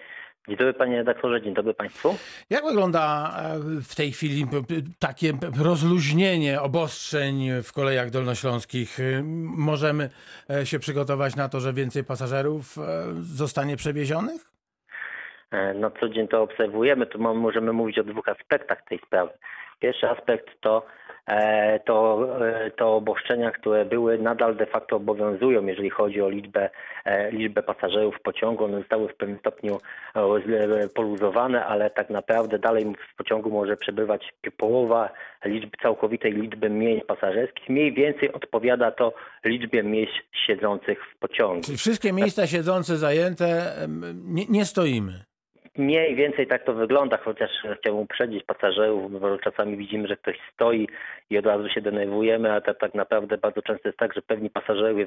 Dzień dobry panie redaktorze, dzień dobry państwu. Jak wygląda e, w tej chwili takie rozluźnienie obostrzeń w kolejach dolnośląskich? Y, Możemy e, się przygotować na to, że więcej pasażerów e, zostanie przewiezionych? E, No co dzień to obserwujemy, to mo- możemy mówić o dwóch aspektach tej sprawy. Pierwszy aspekt to, e, to, e, to które były, nadal de facto obowiązują, jeżeli chodzi o liczbę, liczbę pasażerów w pociągu. One zostały w pewnym stopniu poluzowane, ale tak naprawdę dalej w pociągu może przebywać połowa liczby, całkowitej liczby miejsc pasażerskich. Mniej więcej odpowiada to liczbie miejsc siedzących w pociągu. Czyli wszystkie miejsca siedzące zajęte, nie, nie stoimy. Mniej więcej tak to wygląda, chociaż chciałbym uprzedzić pasażerów, bo czasami widzimy, że ktoś stoi i od razu się denerwujemy, a to tak naprawdę bardzo często jest tak, że pewni pasażerowie,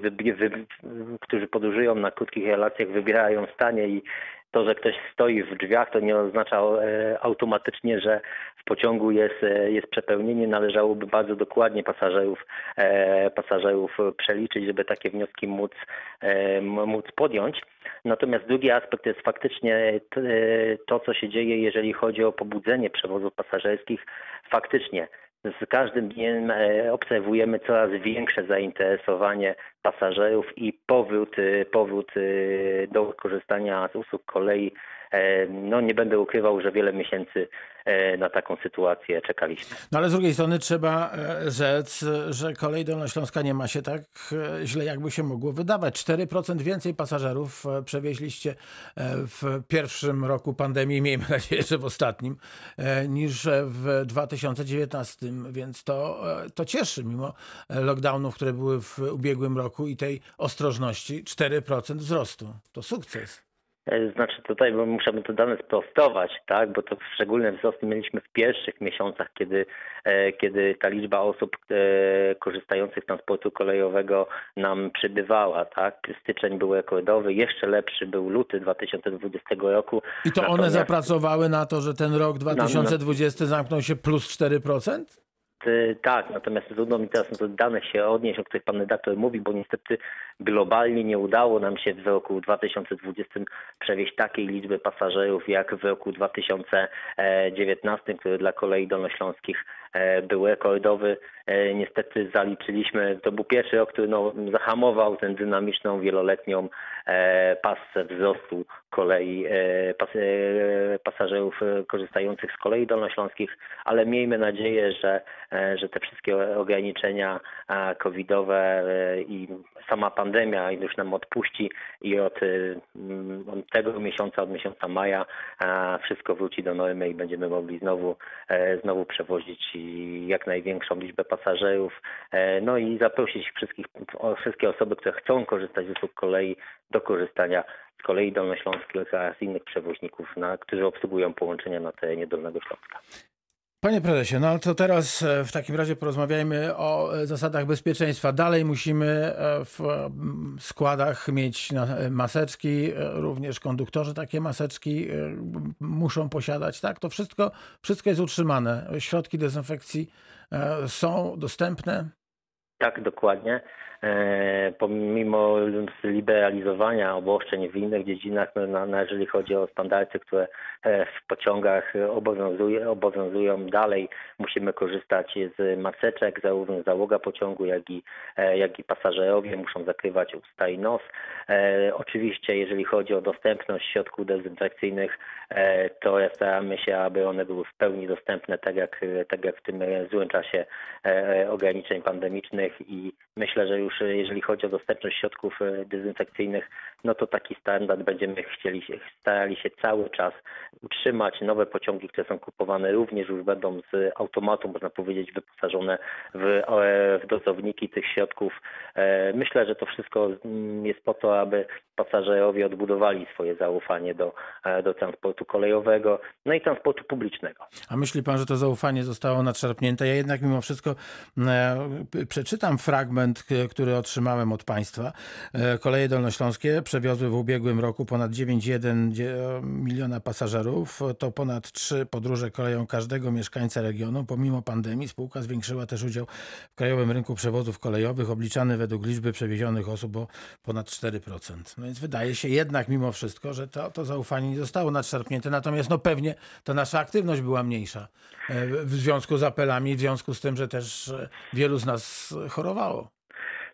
którzy podróżują na krótkich relacjach, wybierają stanie i to, że ktoś stoi w drzwiach, to nie oznacza e, automatycznie, że w pociągu jest, e, jest przepełnienie. Należałoby bardzo dokładnie pasażerów, e, pasażerów przeliczyć, żeby takie wnioski móc, e, móc podjąć. Natomiast drugi aspekt jest faktycznie to, co się dzieje, jeżeli chodzi o pobudzenie przewozów pasażerskich. Faktycznie z każdym dniem obserwujemy coraz większe zainteresowanie pasażerów i powrót, powrót do korzystania z usług kolei. No nie będę ukrywał, że wiele miesięcy na taką sytuację czekaliśmy. No ale z drugiej strony trzeba e, rzec, że kolej dolnośląska nie ma się tak e, źle, jakby się mogło wydawać. 4% więcej pasażerów e, przewieźliście e, w pierwszym roku pandemii, miejmy nadzieję, że w ostatnim, e, niż w 2019, więc to, e, to cieszy, mimo e, lockdownów, które były w ubiegłym roku i tej ostrożności, 4% wzrostu. To sukces. E, Znaczy tutaj bo musimy te dane sprostować, tak? bo to szczególny wzrost mieliśmy w pierwszych miesiącach, kiedy, e, kiedy ta liczba osób e, korzystających z transportu kolejowego nam przybywała. Tak? Styczeń był rekordowy, jeszcze lepszy był luty 2020 roku. I to one Natomiast- zapracowały na to, że ten rok 2020 zamknął się plus 4%? Y, Tak, natomiast trudno mi teraz te dane się odnieść, o których pan redaktor mówi, bo niestety globalnie nie udało nam się w roku 2020 przewieźć takiej liczby pasażerów jak w roku 2019, który dla kolei dolnośląskich e, był rekordowy. E, Niestety zaliczyliśmy, to był pierwszy rok, który no, zahamował tę dynamiczną, wieloletnią e, pasę wzrostu kolei e, pas, pasażerów korzystających z kolei dolnośląskich, ale miejmy nadzieję, że, że te wszystkie ograniczenia covidowe i sama pandemia już nam odpuści i od, od tego miesiąca, od miesiąca maja wszystko wróci do normy i będziemy mogli znowu, znowu przewozić jak największą liczbę pasażerów, e, no i zaprosić wszystkich, wszystkie osoby, które chcą korzystać z usług kolei do korzystania z kolei dolnośląskich oraz innych przewoźników, na, którzy obsługują połączenia na terenie Dolnego Śląska. Panie prezesie, no to teraz e, w takim razie porozmawiajmy o e, zasadach bezpieczeństwa. Dalej musimy w składach mieć e, maseczki, również konduktorzy takie maseczki muszą posiadać, tak? To wszystko, wszystko jest utrzymane. Środki dezynfekcji są dostępne. Tak, dokładnie. E, Pomimo liberalizowania obostrzeń w innych dziedzinach, no, jeżeli chodzi o standardy, które e, w pociągach obowiązuje, obowiązują dalej, musimy korzystać z maseczek, zarówno załoga pociągu, jak i, e, jak i pasażerowie muszą zakrywać usta i nos. Oczywiście, jeżeli chodzi o dostępność środków dezynfekcyjnych, to staramy się, aby one były w pełni dostępne, tak jak, tak jak w tym złym czasie ograniczeń pandemicznych i myślę, że już e, jeżeli chodzi o dostępność środków e, dezynfekcyjnych, no to taki standard będziemy chcieli się, starali się cały czas utrzymać. Nowe pociągi, które są kupowane również już będą z automatu, można powiedzieć, wyposażone w, e, w dozowniki tych środków. E, Myślę, że to wszystko mm, jest po to, aby pasażerowie odbudowali swoje zaufanie do, e, do transportu kolejowego, no i transportu publicznego. A myśli pan, że to zaufanie zostało nadszarpnięte? Ja jednak mimo wszystko p- przeczytam fragment, który otrzymałem od państwa. Koleje Dolnośląskie przewiozły w ubiegłym roku ponad 9,1 dzie- miliona pasażerów. To ponad trzy podróże koleją każdego mieszkańca regionu. Pomimo pandemii spółka zwiększyła też udział w krajowym rynku przewozów kolejowych, obliczany według liczby przewiezionych osób o ponad 4%. No więc wydaje się jednak mimo wszystko, że to, to zaufanie nie zostało nadszarpnięte. Natomiast no pewnie ta nasza aktywność była mniejsza e, w związku z apelami, w związku z tym, że też e, wielu z nas chorowało.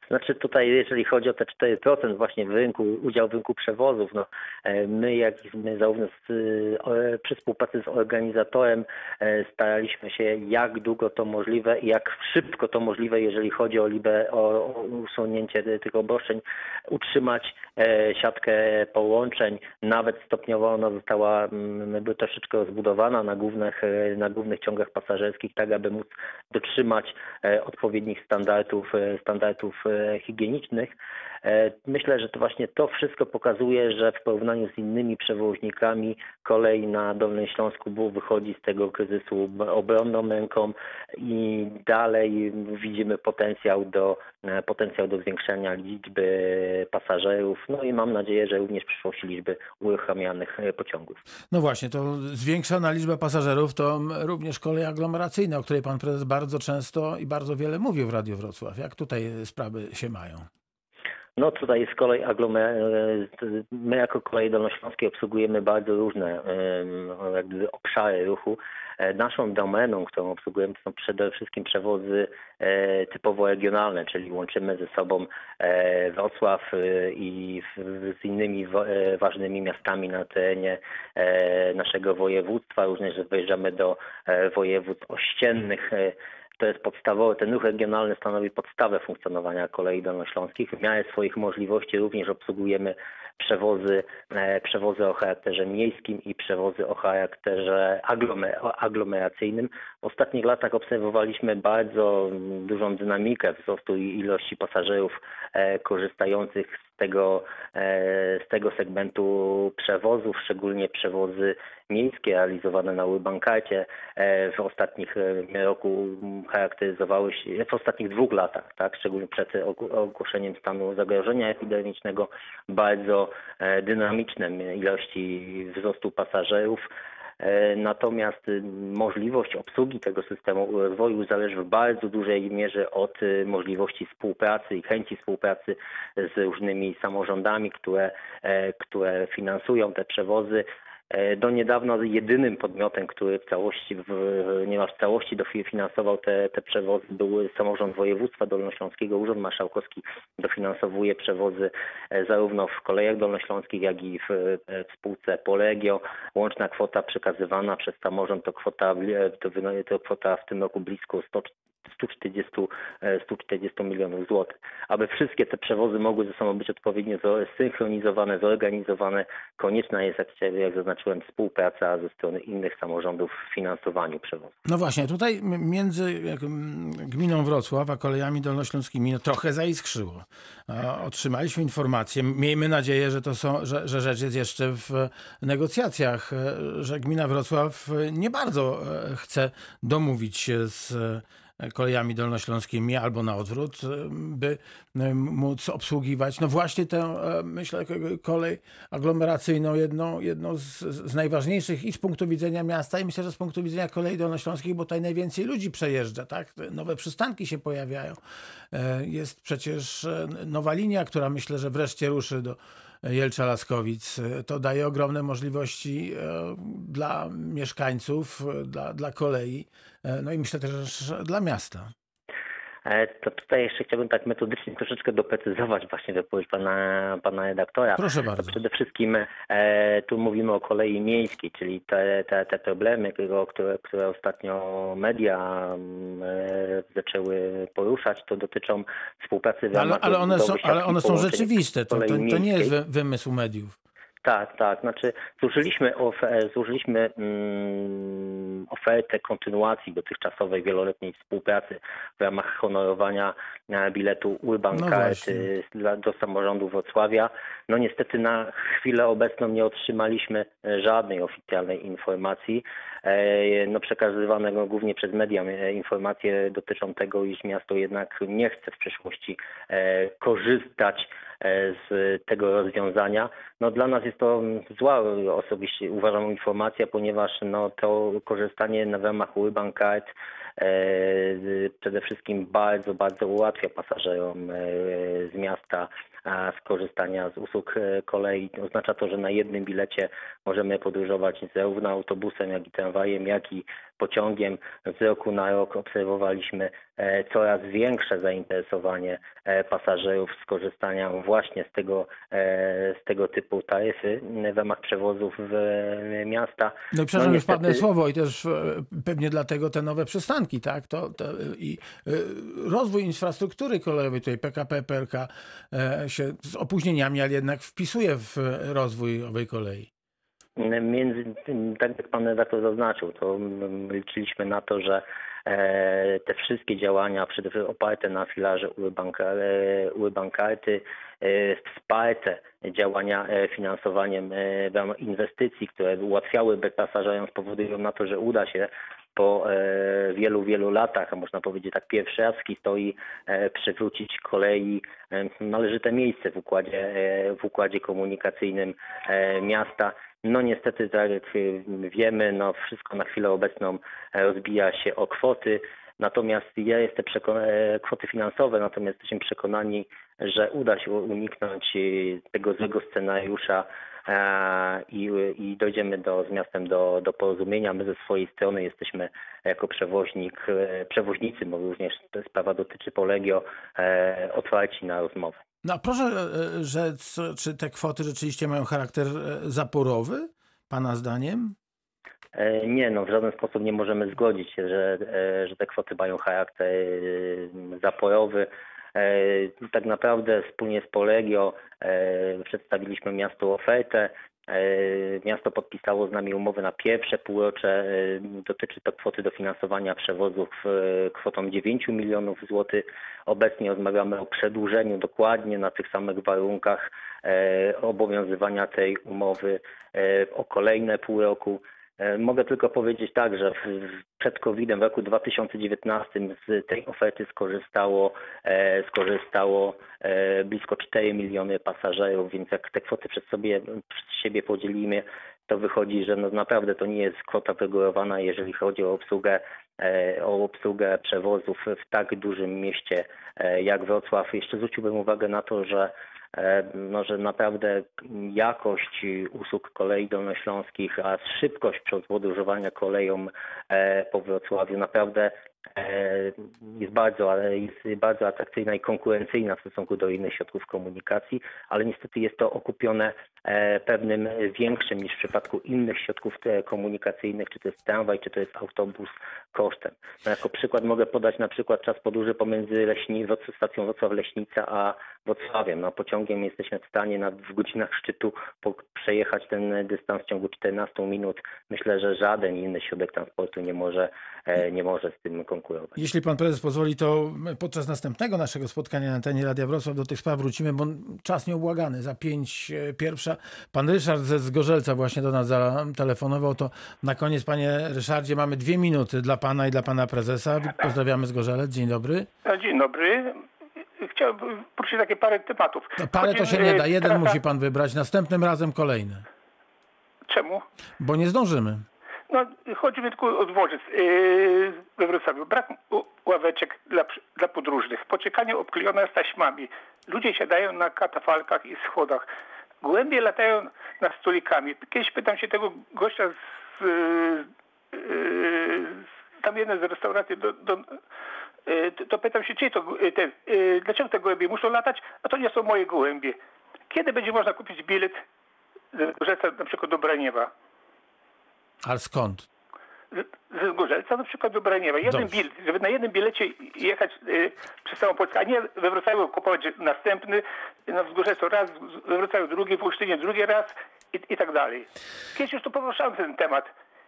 Znaczy tutaj, jeżeli chodzi o te 4% właśnie w rynku, udział w rynku przewozów, no e, my jak my zarówno z, e, przy współpracy z organizatorem e, staraliśmy się jak długo to możliwe i jak szybko to możliwe, jeżeli chodzi o, libe, o, usunięcie tych obostrzeń, utrzymać siatkę połączeń. Nawet stopniowo ona została mm, jakby troszeczkę rozbudowana na głównych, na głównych ciągach pasażerskich, tak aby móc dotrzymać odpowiednich standardów, standardów higienicznych. E, Myślę, że to właśnie to wszystko pokazuje, że w porównaniu z innymi przewoźnikami kolej na Dolnym Śląsku był wychodzi z tego kryzysu obronną ręką i dalej widzimy potencjał do, potencjał do zwiększenia liczby pasażerów, no i mam nadzieję, że również w przyszłości liczby uruchamianych e, pociągów. No właśnie, to zwiększona liczba pasażerów to również kolej aglomeracyjna, o której pan prezes bardzo często i bardzo wiele mówił w Radiu Wrocław. Jak tutaj sprawy się mają? No tutaj z kolei aglomer- my jako kolej dolnośląskie obsługujemy bardzo różne jakby obszary ruchu. E, Naszą domeną, którą obsługujemy, to są przede wszystkim przewozy e, typowo regionalne, czyli łączymy ze sobą e, Wrocław i z innymi ważnymi miastami na terenie naszego województwa. Również wyjeżdżamy do województw ościennych. to jest podstawowe, ten ruch regionalny stanowi podstawę funkcjonowania kolei dolnośląskich. W miarę swoich możliwości również obsługujemy przewozy, e, przewozy o charakterze miejskim i przewozy o charakterze aglomeracyjnym. W ostatnich latach obserwowaliśmy bardzo dużą dynamikę wzrostu ilości pasażerów e, korzystających z tego, e, z tego segmentu przewozów, szczególnie przewozy miejskie realizowane na Urbankarcie e, w ostatnich roku charakteryzowały się, w ostatnich dwóch latach, tak, szczególnie przed ogł- ogłoszeniem stanu zagrożenia epidemicznego, bardzo dynamiczne ilości wzrostu pasażerów. E, Natomiast y, możliwość obsługi tego systemu rozwoju zależy w bardzo dużej mierze od y, możliwości współpracy i chęci współpracy z różnymi samorządami, które, e, które finansują te przewozy. E, Do niedawna jedynym podmiotem, który w całości, w, niemal w całości dofinansował te, te przewozy był samorząd województwa dolnośląskiego. Urząd Marszałkowski dofinansowuje przewozy e, zarówno w kolejach dolnośląskich, jak i w, e, w spółce Polegio. Łączna kwota przekazywana przez samorząd to kwota, to, kwota w tym roku blisko 100 140, e, 140 milionów złotych. Aby wszystkie te przewozy mogły ze sobą być odpowiednio zsynchronizowane, zorganizowane, konieczna jest, jak, jak zaznaczyłem, współpraca ze strony innych samorządów w finansowaniu przewozów. No właśnie, tutaj między gminą Wrocław a kolejami dolnośląskimi no, trochę zaiskrzyło. Otrzymaliśmy informację, miejmy nadzieję, że, to są, że, że rzecz jest jeszcze w negocjacjach, e, że gmina Wrocław e, nie bardzo e, chce domówić się z e, kolejami dolnośląskimi albo na odwrót, e, by e, móc obsługiwać no właśnie tę, e, myślę, kolej aglomeracyjną, jedną, jedną z, z najważniejszych i z punktu widzenia miasta i myślę, że z punktu widzenia kolei dolnośląskich, bo tutaj najwięcej ludzi przejeżdża, tak? Nowe przystanki się pojawiają. Jest przecież nowa linia, która myślę, że wreszcie ruszy do Jelcza-Laskowic. To daje ogromne możliwości e, dla mieszkańców, e, dla, dla kolei, e, no i myślę też dla miasta. E, To tutaj jeszcze chciałbym tak metodycznie troszeczkę doprecyzować właśnie wypowiedź pana, pana redaktora. Proszę To bardzo. przede wszystkim e, tu mówimy o kolei miejskiej, czyli te, te, te problemy, które, które ostatnio media mm, e, zaczęły poruszać, to dotyczą współpracy w Ale, ramach ale, one, są, ale one są rzeczywiste, to, to, to nie jest wymysł mediów. Tak, tak. Znaczy złożyliśmy, ofe- złożyliśmy mm, ofertę kontynuacji dotychczasowej wieloletniej współpracy w ramach honorowania e, biletu Urban No Card y, dla- do samorządu Wrocławia. No niestety na chwilę obecną nie otrzymaliśmy e, żadnej oficjalnej informacji. E, No przekazywanego głównie przez media e, informacje dotyczą tego, iż miasto jednak nie chce w przyszłości e, korzystać z tego rozwiązania. No dla nas jest to zła osobiście uważam informacja, ponieważ no to korzystanie na ramach Urban przede wszystkim bardzo, bardzo ułatwia pasażerom z miasta skorzystania z usług e, kolei. Oznacza to, że na jednym bilecie możemy podróżować zarówno autobusem, jak i tramwajem, jak i pociągiem. Z roku na rok obserwowaliśmy e, coraz większe zainteresowanie e, pasażerów skorzystaniem właśnie z tego, z tego typu taryfy w ramach przewozów w miasta. No i przepraszam, No już padnę niestety- słowo i też pewnie dlatego te nowe przystanki, tak? To, to, I rozwój infrastruktury kolejowej, tutaj PKP, PLK się z opóźnieniami, ale jednak wpisuje w e, rozwój owej kolei. Między, tak jak pan redaktor zaznaczył, to liczyliśmy na to, że e, te wszystkie działania przede wszystkim oparte na filarze Urban, e, Urban Karty, e, wsparte działania e, finansowaniem e, inwestycji, które ułatwiałyby pasażerom, spowodują na to, że uda się po e, wielu, wielu latach, a można powiedzieć tak pierwszy raz historii, e, przywrócić kolei e, należyte miejsce w układzie, w układzie komunikacyjnym miasta. No niestety, tak jak wiemy, no wszystko na chwilę obecną rozbija się o kwoty. Natomiast ja jestem przekonany, kwoty finansowe, natomiast jesteśmy przekonani, że uda się uniknąć tego złego scenariusza i, i dojdziemy do, z miastem do, do porozumienia. My ze swojej strony jesteśmy jako przewoźnik, e, przewoźnicy, bo również sprawa dotyczy Polegio, e, otwarci na rozmowę. No proszę e, rzec, czy te kwoty rzeczywiście mają charakter e, zaporowy, pana zdaniem? E, Nie, no w żaden sposób nie możemy zgodzić się, że, e, że te kwoty mają charakter e, zaporowy. E, Tak naprawdę wspólnie z Polegio e, przedstawiliśmy miastu ofertę. E, Miasto podpisało z nami umowę na pierwsze półrocze. Dotyczy to kwoty dofinansowania przewozów kwotą 9 milionów złotych. Obecnie rozmawiamy o przedłużeniu dokładnie na tych samych warunkach obowiązywania tej umowy o kolejne pół roku. E, Mogę tylko powiedzieć tak, że przed COVID-em w roku 2019 z tej oferty skorzystało, e, skorzystało e, blisko 4 miliony pasażerów, więc jak te kwoty przed, sobie, przed siebie podzielimy, to wychodzi, że no naprawdę to nie jest kwota wygórowana, jeżeli chodzi o obsługę, o obsługę przewozów w tak dużym mieście jak Wrocław. Jeszcze zwróciłbym uwagę na to, że e, że naprawdę jakość usług kolei dolnośląskich, a szybkość podróżowania koleją e, po Wrocławiu. Naprawdę jest bardzo, ale jest bardzo atrakcyjna i konkurencyjna w stosunku do innych środków komunikacji, ale niestety jest to okupione e, pewnym większym niż w przypadku innych środków te- komunikacyjnych, czy to jest tramwaj, czy to jest autobus kosztem. No jako przykład mogę podać na przykład czas podróży pomiędzy Leśni, stacją Wrocław-Leśnica a Wrocławiem. No, pociągiem jesteśmy w stanie na, w godzinach szczytu po, przejechać ten dystans w ciągu 14 minut. Myślę, że żaden inny środek transportu nie może, e, nie może z tym konkurować. Jeśli pan prezes pozwoli, to podczas następnego naszego spotkania na antenie Radia Wrocław do tych spraw wrócimy, bo czas nieubłagany. Za pięć e, pierwsza. Pan Ryszard ze Zgorzelca właśnie do nas zatelefonował. To na koniec, panie Ryszardzie, mamy dwie minuty dla pana i dla pana prezesa. Pozdrawiamy Zgorzelec. Dzień dobry. No, Dzień dobry. Chciałbym poruszyć takie parę tematów. No, parę to się nie e, da. Jeden trasa- musi pan wybrać, następnym razem kolejny. Czemu? Bo nie zdążymy. No, chodzi mi tylko o dworzec yy, we Wrocławiu. Brak ławeczek dla, dla podróżnych. Pociekanie obklejone taśmami. Ludzie siadają na katafalkach i schodach. Głębie latają nad stolikami. Kiedyś pytam się tego gościa z... Yy, tam jeden z restauracji do, do, yy, to- pytam się, czy to, yy, te, yy, dlaczego te gołębie muszą latać, a to nie są moje gołębie. Kiedy będzie można kupić bilet z Gorzeca na przykład do Braniewa? Ale skąd? z- ze Zgorzelca na przykład do Braniewa. Jeden Dobrze. bilet, żeby na jednym bilecie jechać y, przez całą Polskę, a nie we Wrocławiu kupować następny, no w Zgorzelcu raz, we Wrocławiu drugi, w Olsztynie drugi raz i, i tak dalej. Kiedyś już tu poruszałem ten temat.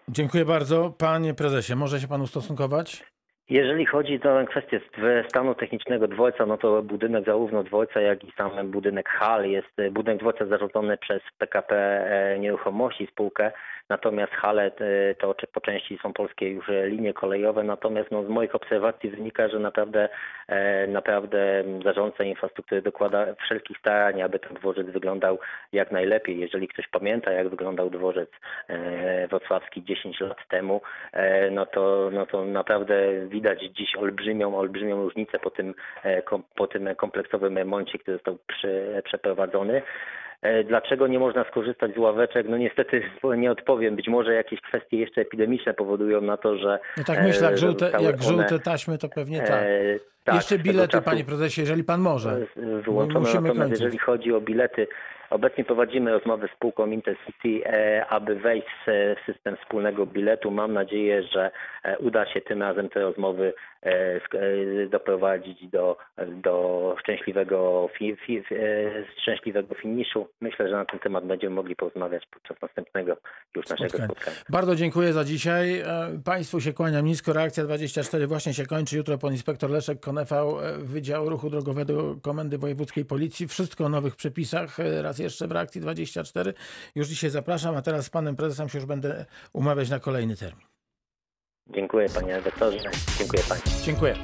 Dziękuję bardzo. Panie prezesie, może się pan ustosunkować? Jeżeli chodzi o kwestię st- stanu technicznego dworca, no to budynek zarówno dworca, jak i sam budynek hal jest e, budynek dworca zarządzany przez PKP e, Nieruchomości spółkę, natomiast hale e, to po części są polskie już linie kolejowe, natomiast no, z moich obserwacji wynika, że naprawdę naprawdę zarządca infrastruktury dokłada wszelkich starań, aby ten dworzec wyglądał jak najlepiej. Jeżeli ktoś pamięta, jak wyglądał dworzec wrocławski 10 lat temu, no to, no to naprawdę widać dziś olbrzymią, olbrzymią różnicę po tym, e, po tym kompleksowym remoncie, który został przy, przeprowadzony. E, Dlaczego nie można skorzystać z ławeczek? No niestety nie odpowiem. Być może jakieś kwestie jeszcze epidemiczne powodują na to, że No tak myślę, jak e, żółte, jak one, żółte taśmy, to pewnie tak. e, tak, Jeszcze z tego bilety, czasu- panie prezesie, jeżeli pan może. wyłączone. Musimy Natomiast kończyć. jeżeli chodzi o bilety, obecnie prowadzimy rozmowy z spółką Intercity, e, aby wejść w system wspólnego biletu. Mam nadzieję, że e, uda się tym razem te rozmowy doprowadzić do, do szczęśliwego, fi, fi, e, szczęśliwego finiszu. Myślę, że na ten temat będziemy mogli porozmawiać podczas następnego już naszego Spotkanie. spotkania. Bardzo dziękuję za dzisiaj. E, Państwu się kłaniam nisko. Reakcja 24 właśnie się kończy. Jutro pan inspektor Leszek Konefał, e, Wydział Ruchu Drogowego Komendy Wojewódzkiej Policji. Wszystko o nowych przepisach. E, Raz jeszcze w Reakcji 24. Już dzisiaj zapraszam, a teraz z panem prezesem się już będę umawiać na kolejny termin. Dziękuję panie redaktorze. Dziękuję państwu. Dziękuję.